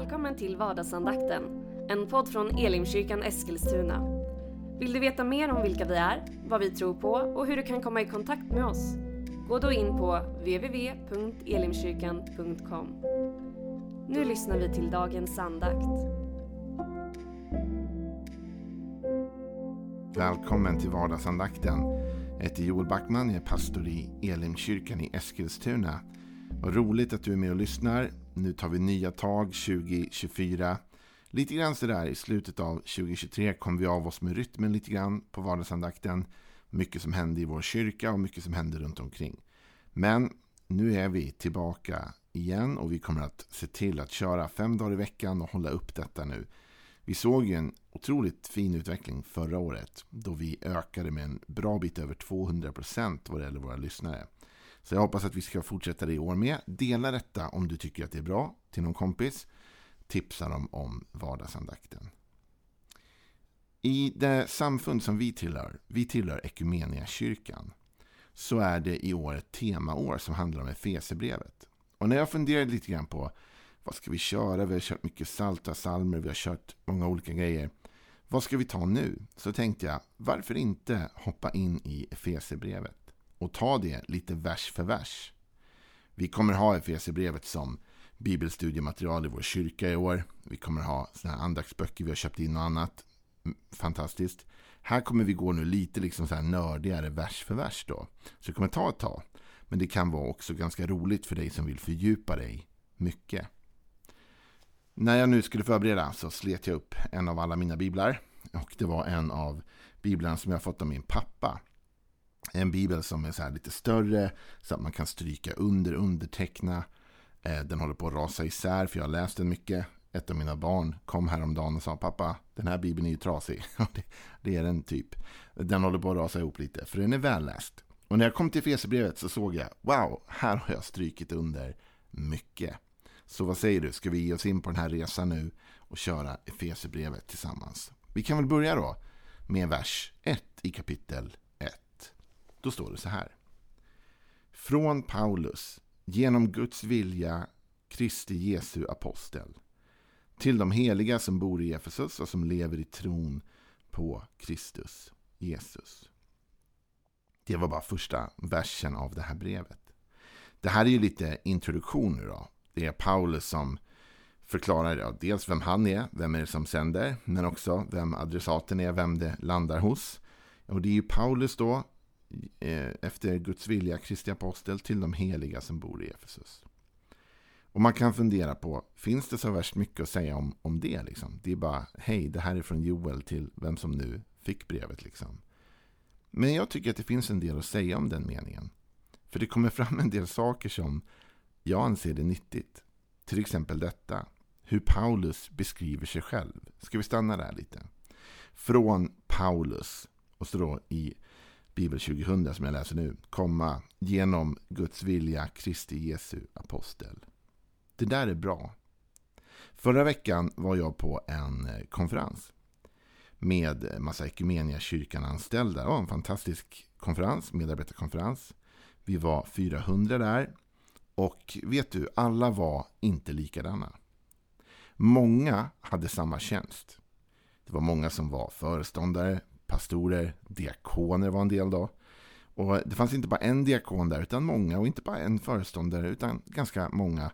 Välkommen till vardagsandakten, en podd från Elimkyrkan Eskilstuna. Vill du veta mer om vilka vi är, vad vi tror på och hur du kan komma i kontakt med oss? Gå då in på www.elimkyrkan.com. Nu lyssnar vi till dagens andakt. Välkommen till vardagsandakten. Jag heter Joel Backman, jag är pastor i Elimkyrkan i Eskilstuna. Vad roligt att du är med och lyssnar. Nu tar vi nya tag 2024. Lite grann sådär i slutet av 2023 kom vi av oss med rytmen lite grann på vardagsandakten. Mycket som hände i vår kyrka och mycket som hände runt omkring. Men nu är vi tillbaka igen och vi kommer att se till att köra fem dagar i veckan och hålla upp detta nu. Vi såg ju en otroligt fin utveckling förra året då vi ökade med en bra bit över 200% vad det gäller våra lyssnare. Så jag hoppas att vi ska fortsätta det i år med. Dela detta om du tycker att det är bra till någon kompis. Tipsa dem om vardagsandakten. I det samfund som vi tillhör, vi tillhör Ekumeniakyrkan, så är det i år ett temaår som handlar om Efesierbrevet. Och när jag funderade lite grann på vad ska vi köra? Vi har kört mycket salta salmer, vi har kört många olika grejer. Vad ska vi ta nu? Så tänkte jag, varför inte hoppa in i Efesierbrevet? Och ta det lite vers för vers. Vi kommer ha Efesierbrevet som bibelstudiematerial i vår kyrka i år. Vi kommer ha såna här andaktsböcker vi har köpt in och annat. Fantastiskt. Här kommer vi gå nu lite liksom så här nördigare vers för vers då. Så det kommer ta ett tag. Men det kan vara också ganska roligt för dig som vill fördjupa dig mycket. När jag nu skulle förbereda så slet jag upp en av alla mina biblar. Och det var en av biblarna som jag fått av min pappa. En bibel som är så här lite större så att man kan stryka under, underteckna. Eh, den håller på att rasa isär för jag har läst den mycket. Ett av mina barn kom häromdagen och sa pappa, den här bibeln är ju trasig. det är den typ. Den håller på att rasa ihop lite för den är välläst. Och när jag kom till Efesierbrevet så såg jag, wow, här har jag strykit under mycket. Så vad säger du, ska vi ge oss in på den här resan nu och köra Efesierbrevet tillsammans? Vi kan väl börja då med vers 1 i kapitel då står det så här. Från Paulus, genom Guds vilja, Kristi Jesu apostel, till de heliga som bor i Efesus och som lever i tron på Kristus Jesus. Det var bara första versen av det här brevet. Det här är ju lite introduktion nu då. Det är Paulus som förklarar ja, dels vem han är, vem är det som sänder, men också vem adressaten är, vem det landar hos. Och det är ju Paulus då Eh, efter Guds vilja Kristi apostel till de heliga som bor i Efesus. Och man kan fundera på, finns det så värst mycket att säga om, om det? Liksom? Det är bara, hej, det här är från Joel till vem som nu fick brevet. Liksom. Men jag tycker att det finns en del att säga om den meningen. För det kommer fram en del saker som jag anser är nyttigt. Till exempel detta, hur Paulus beskriver sig själv. Ska vi stanna där lite? Från Paulus, och så då i Bibel 2000 som jag läser nu, komma genom Guds vilja, Kristi Jesu apostel. Det där är bra. Förra veckan var jag på en eh, konferens med massa kyrkan anställda. Det var en fantastisk konferens, medarbetarkonferens. Vi var 400 där. Och vet du, alla var inte likadana. Många hade samma tjänst. Det var många som var föreståndare, pastorer, diakoner var en del då. Och det fanns inte bara en diakon där utan många och inte bara en föreståndare utan ganska många.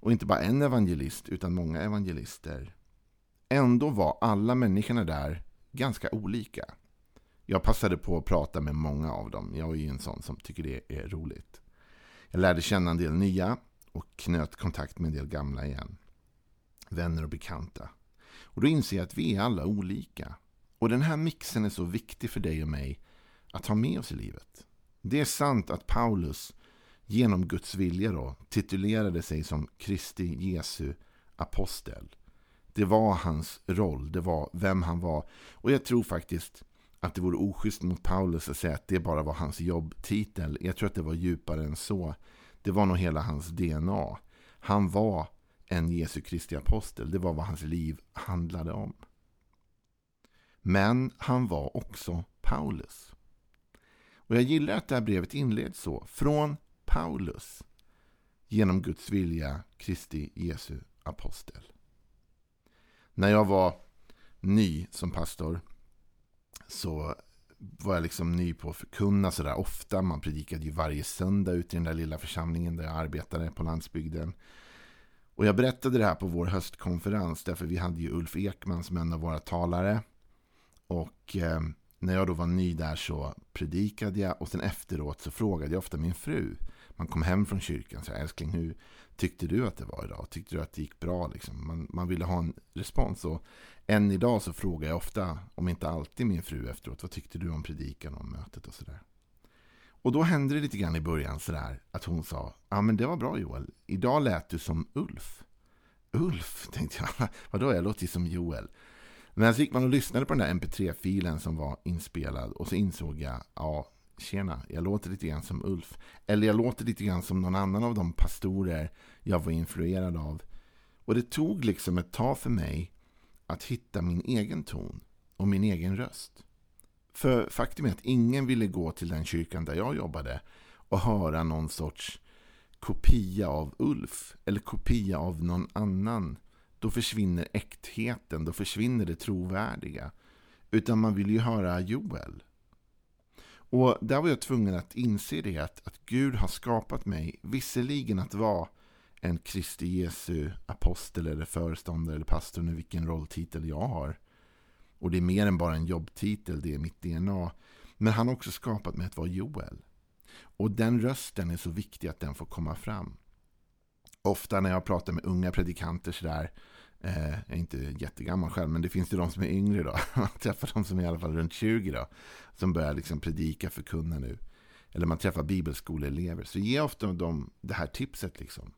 Och inte bara en evangelist utan många evangelister. Ändå var alla människorna där ganska olika. Jag passade på att prata med många av dem. Jag är ju en sån som tycker det är roligt. Jag lärde känna en del nya och knöt kontakt med en del gamla igen. Vänner och bekanta. Och då inser jag att vi är alla olika. Och den här mixen är så viktig för dig och mig att ha med oss i livet. Det är sant att Paulus genom Guds vilja då, titulerade sig som Kristi Jesu apostel. Det var hans roll, det var vem han var. Och jag tror faktiskt att det vore oschysst mot Paulus att säga att det bara var hans jobbtitel. Jag tror att det var djupare än så. Det var nog hela hans DNA. Han var en Jesu Kristi apostel. Det var vad hans liv handlade om. Men han var också Paulus. Och jag gillar att det här brevet inleds så. Från Paulus. Genom Guds vilja, Kristi Jesu apostel. När jag var ny som pastor så var jag liksom ny på att förkunna sådär ofta. Man predikade ju varje söndag ute i den där lilla församlingen där jag arbetade på landsbygden. Och jag berättade det här på vår höstkonferens därför vi hade ju Ulf Ekman som en av våra talare. Och eh, när jag då var ny där så predikade jag och sen efteråt så frågade jag ofta min fru. Man kom hem från kyrkan så sa älskling hur tyckte du att det var idag? Tyckte du att det gick bra? Liksom? Man, man ville ha en respons. Och än idag så frågar jag ofta, om inte alltid min fru efteråt, vad tyckte du om predikan och mötet och sådär. Och då hände det lite grann i början sådär att hon sa, ja men det var bra Joel, idag lät du som Ulf. Ulf, tänkte jag, vadå jag låter ju som Joel. Men så gick man och lyssnade på den där mp3-filen som var inspelad och så insåg jag, ja, tjena, jag låter lite grann som Ulf. Eller jag låter lite grann som någon annan av de pastorer jag var influerad av. Och det tog liksom ett tag för mig att hitta min egen ton och min egen röst. För faktum är att ingen ville gå till den kyrkan där jag jobbade och höra någon sorts kopia av Ulf eller kopia av någon annan. Då försvinner äktheten, då försvinner det trovärdiga. Utan man vill ju höra Joel. Och där var jag tvungen att inse det att, att Gud har skapat mig, visserligen att vara en Kristi Jesu apostel eller föreståndare eller pastor, nu vilken rolltitel jag har. Och det är mer än bara en jobbtitel, det är mitt DNA. Men han har också skapat mig att vara Joel. Och den rösten är så viktig att den får komma fram. Ofta när jag pratar med unga predikanter sådär, eh, jag är inte jättegammal själv, men det finns ju de som är yngre då. Man träffar de som är i alla fall runt 20 då. Som börjar liksom predika, förkunna nu. Eller man träffar bibelskoleelever. Så ge ofta dem det här tipset liksom.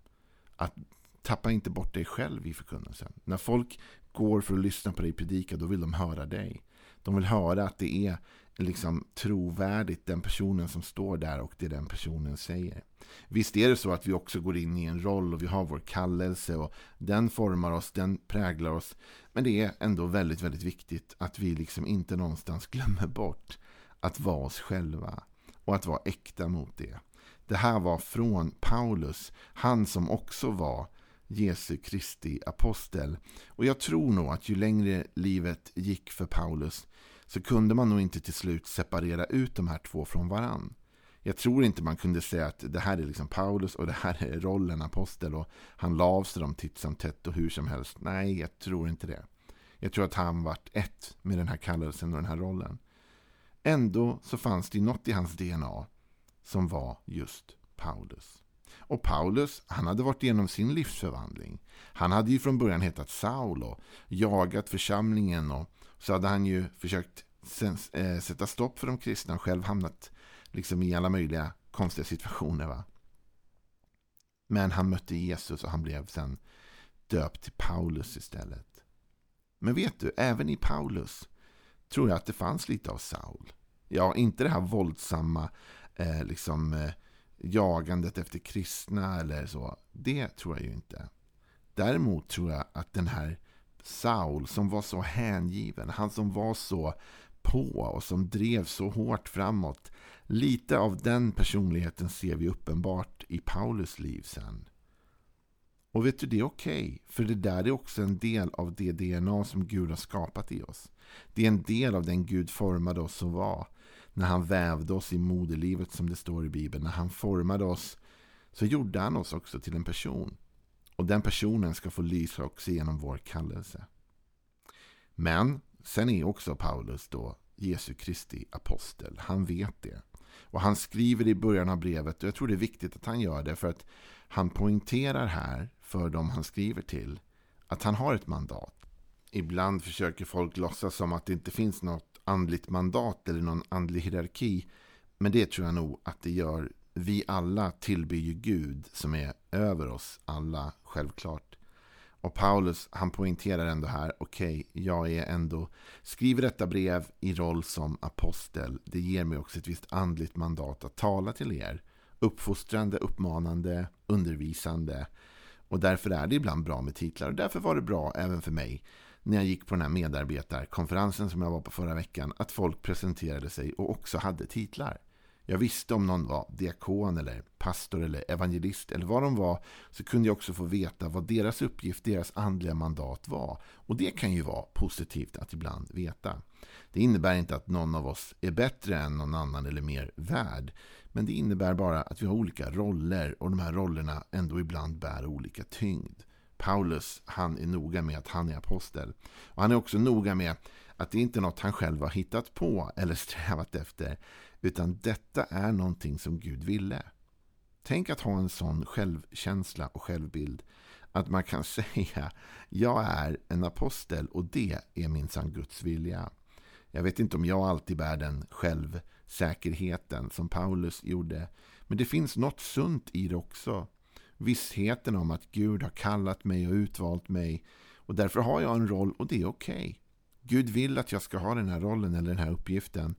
Att tappa inte bort dig själv i förkunnelsen. När folk går för att lyssna på dig predika, då vill de höra dig. De vill höra att det är liksom trovärdigt, den personen som står där och det den personen säger. Visst är det så att vi också går in i en roll och vi har vår kallelse och den formar oss, den präglar oss. Men det är ändå väldigt, väldigt viktigt att vi liksom inte någonstans glömmer bort att vara oss själva och att vara äkta mot det. Det här var från Paulus, han som också var Jesu Kristi apostel. Och jag tror nog att ju längre livet gick för Paulus så kunde man nog inte till slut separera ut de här två från varann. Jag tror inte man kunde säga att det här är liksom Paulus och det här är rollen apostel och han la av sig dem titt som tätt och hur som helst. Nej, jag tror inte det. Jag tror att han vart ett med den här kallelsen och den här rollen. Ändå så fanns det något i hans DNA som var just Paulus. Och Paulus, han hade varit igenom sin livsförvandling. Han hade ju från början hetat Saul och jagat församlingen och så hade han ju försökt eh, sätta stopp för de kristna och själv hamnat liksom i alla möjliga konstiga situationer. Va? Men han mötte Jesus och han blev sen döpt till Paulus istället. Men vet du, även i Paulus tror jag att det fanns lite av Saul. Ja, inte det här våldsamma eh, liksom, eh, jagandet efter kristna eller så. Det tror jag ju inte. Däremot tror jag att den här Saul som var så hängiven, han som var så på och som drev så hårt framåt. Lite av den personligheten ser vi uppenbart i Paulus liv sen. Och vet du, det är okej. Okay, för det där är också en del av det DNA som Gud har skapat i oss. Det är en del av den Gud formade oss och var. När han vävde oss i moderlivet som det står i Bibeln. När han formade oss så gjorde han oss också till en person. Och den personen ska få lysa också genom vår kallelse. Men sen är också Paulus då Jesu Kristi apostel. Han vet det. Och han skriver i början av brevet, och jag tror det är viktigt att han gör det, för att han poängterar här för dem han skriver till, att han har ett mandat. Ibland försöker folk låtsas som att det inte finns något andligt mandat eller någon andlig hierarki. Men det tror jag nog att det gör. Vi alla tillber ju Gud som är över oss alla, självklart. Och Paulus han poängterar ändå här, okej, okay, jag är ändå, skriver detta brev i roll som apostel. Det ger mig också ett visst andligt mandat att tala till er. Uppfostrande, uppmanande, undervisande. Och därför är det ibland bra med titlar. Och därför var det bra även för mig när jag gick på den här medarbetarkonferensen som jag var på förra veckan. Att folk presenterade sig och också hade titlar. Jag visste om någon var diakon eller pastor eller evangelist eller vad de var så kunde jag också få veta vad deras uppgift, deras andliga mandat var. Och det kan ju vara positivt att ibland veta. Det innebär inte att någon av oss är bättre än någon annan eller mer värd. Men det innebär bara att vi har olika roller och de här rollerna ändå ibland bär olika tyngd. Paulus, han är noga med att han är apostel. Och han är också noga med att det inte är något han själv har hittat på eller strävat efter. Utan detta är någonting som Gud ville. Tänk att ha en sån självkänsla och självbild att man kan säga jag är en apostel och det är minsann Guds vilja. Jag vet inte om jag alltid bär den självsäkerheten som Paulus gjorde. Men det finns något sunt i det också. Vissheten om att Gud har kallat mig och utvalt mig. Och därför har jag en roll och det är okej. Okay. Gud vill att jag ska ha den här rollen eller den här uppgiften.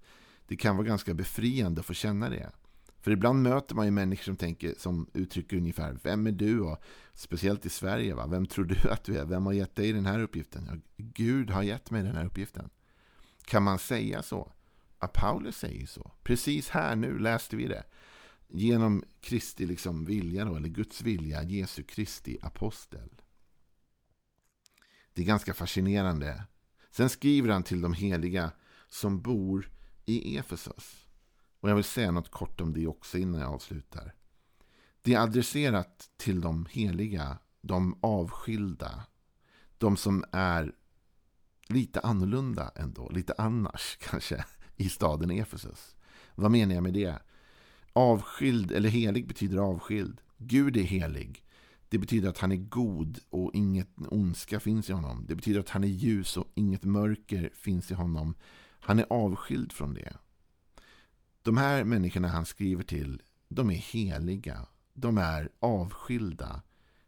Det kan vara ganska befriande att få känna det. För ibland möter man ju människor som, tänker, som uttrycker ungefär Vem är du? Och speciellt i Sverige. Va? Vem tror du att du är? Vem har gett dig den här uppgiften? Ja, Gud har gett mig den här uppgiften. Kan man säga så? Ja, Paulus säger så. Precis här nu läste vi det. Genom Kristi liksom vilja, då, eller Guds vilja, Jesu Kristi apostel. Det är ganska fascinerande. Sen skriver han till de heliga som bor i Efesos. Och jag vill säga något kort om det också innan jag avslutar. Det är adresserat till de heliga, de avskilda, de som är lite annorlunda ändå, lite annars kanske, i staden Efesus. Vad menar jag med det? Avskild eller helig betyder avskild. Gud är helig. Det betyder att han är god och inget ondska finns i honom. Det betyder att han är ljus och inget mörker finns i honom. Han är avskild från det. De här människorna han skriver till, de är heliga. De är avskilda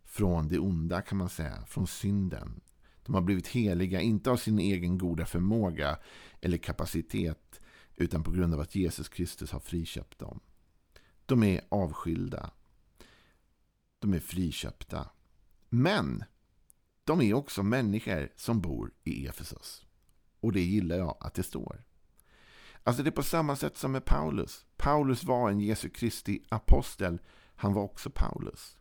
från det onda kan man säga, från synden. De har blivit heliga, inte av sin egen goda förmåga eller kapacitet, utan på grund av att Jesus Kristus har friköpt dem. De är avskilda. De är friköpta. Men de är också människor som bor i Efesos. Och det gillar jag att det står. Alltså det är på samma sätt som med Paulus. Paulus var en Jesu Kristi apostel. Han var också Paulus.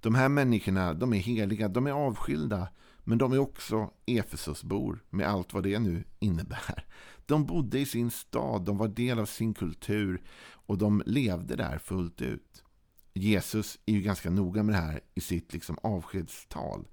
De här människorna, de är heliga, de är avskilda. Men de är också Efesosbor med allt vad det nu innebär. De bodde i sin stad, de var del av sin kultur och de levde där fullt ut. Jesus är ju ganska noga med det här i sitt liksom avskedstal.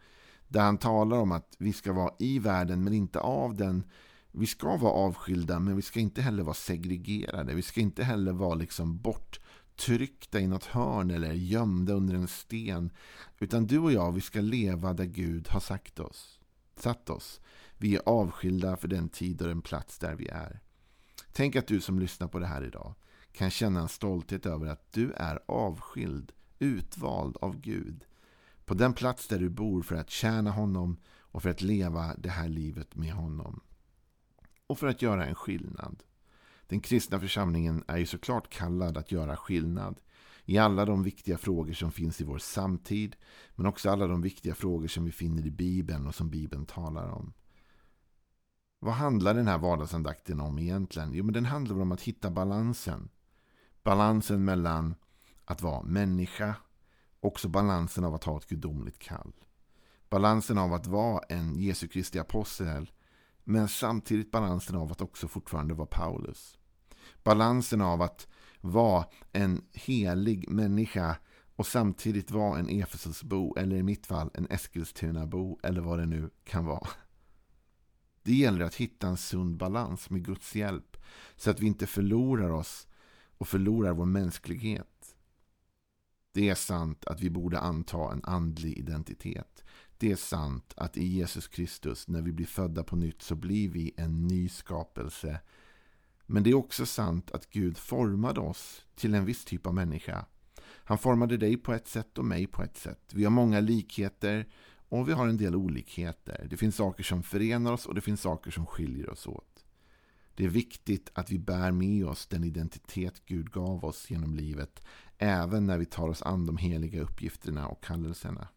Där han talar om att vi ska vara i världen men inte av den. Vi ska vara avskilda men vi ska inte heller vara segregerade. Vi ska inte heller vara liksom borttryckta i något hörn eller gömda under en sten. Utan du och jag, vi ska leva där Gud har sagt oss. Satt oss. Vi är avskilda för den tid och den plats där vi är. Tänk att du som lyssnar på det här idag kan känna en stolthet över att du är avskild, utvald av Gud. På den plats där du bor för att tjäna honom och för att leva det här livet med honom. Och för att göra en skillnad. Den kristna församlingen är ju såklart kallad att göra skillnad i alla de viktiga frågor som finns i vår samtid men också alla de viktiga frågor som vi finner i Bibeln och som Bibeln talar om. Vad handlar den här vardagsandakten om egentligen? Jo, men den handlar om att hitta balansen. Balansen mellan att vara människa också balansen av att ha ett gudomligt kall. Balansen av att vara en Jesu Kristi apostel men samtidigt balansen av att också fortfarande vara Paulus. Balansen av att vara en helig människa och samtidigt vara en Efesusbo eller i mitt fall en Eskilstunabo eller vad det nu kan vara. Det gäller att hitta en sund balans med Guds hjälp så att vi inte förlorar oss och förlorar vår mänsklighet. Det är sant att vi borde anta en andlig identitet. Det är sant att i Jesus Kristus, när vi blir födda på nytt, så blir vi en ny skapelse. Men det är också sant att Gud formade oss till en viss typ av människa. Han formade dig på ett sätt och mig på ett sätt. Vi har många likheter och vi har en del olikheter. Det finns saker som förenar oss och det finns saker som skiljer oss åt. Det är viktigt att vi bär med oss den identitet Gud gav oss genom livet, även när vi tar oss an de heliga uppgifterna och kallelserna.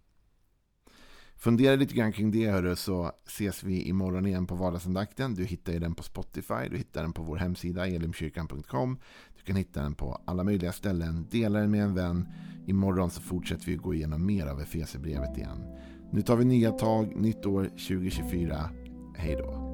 Fundera lite grann kring det hörru, så ses vi imorgon igen på vardagsandakten. Du hittar den på Spotify, du hittar den på vår hemsida elimkyrkan.com. Du kan hitta den på alla möjliga ställen. Dela den med en vän. Imorgon så fortsätter vi gå igenom mer av Efesierbrevet igen. Nu tar vi nya tag, nytt år 2024. Hej då.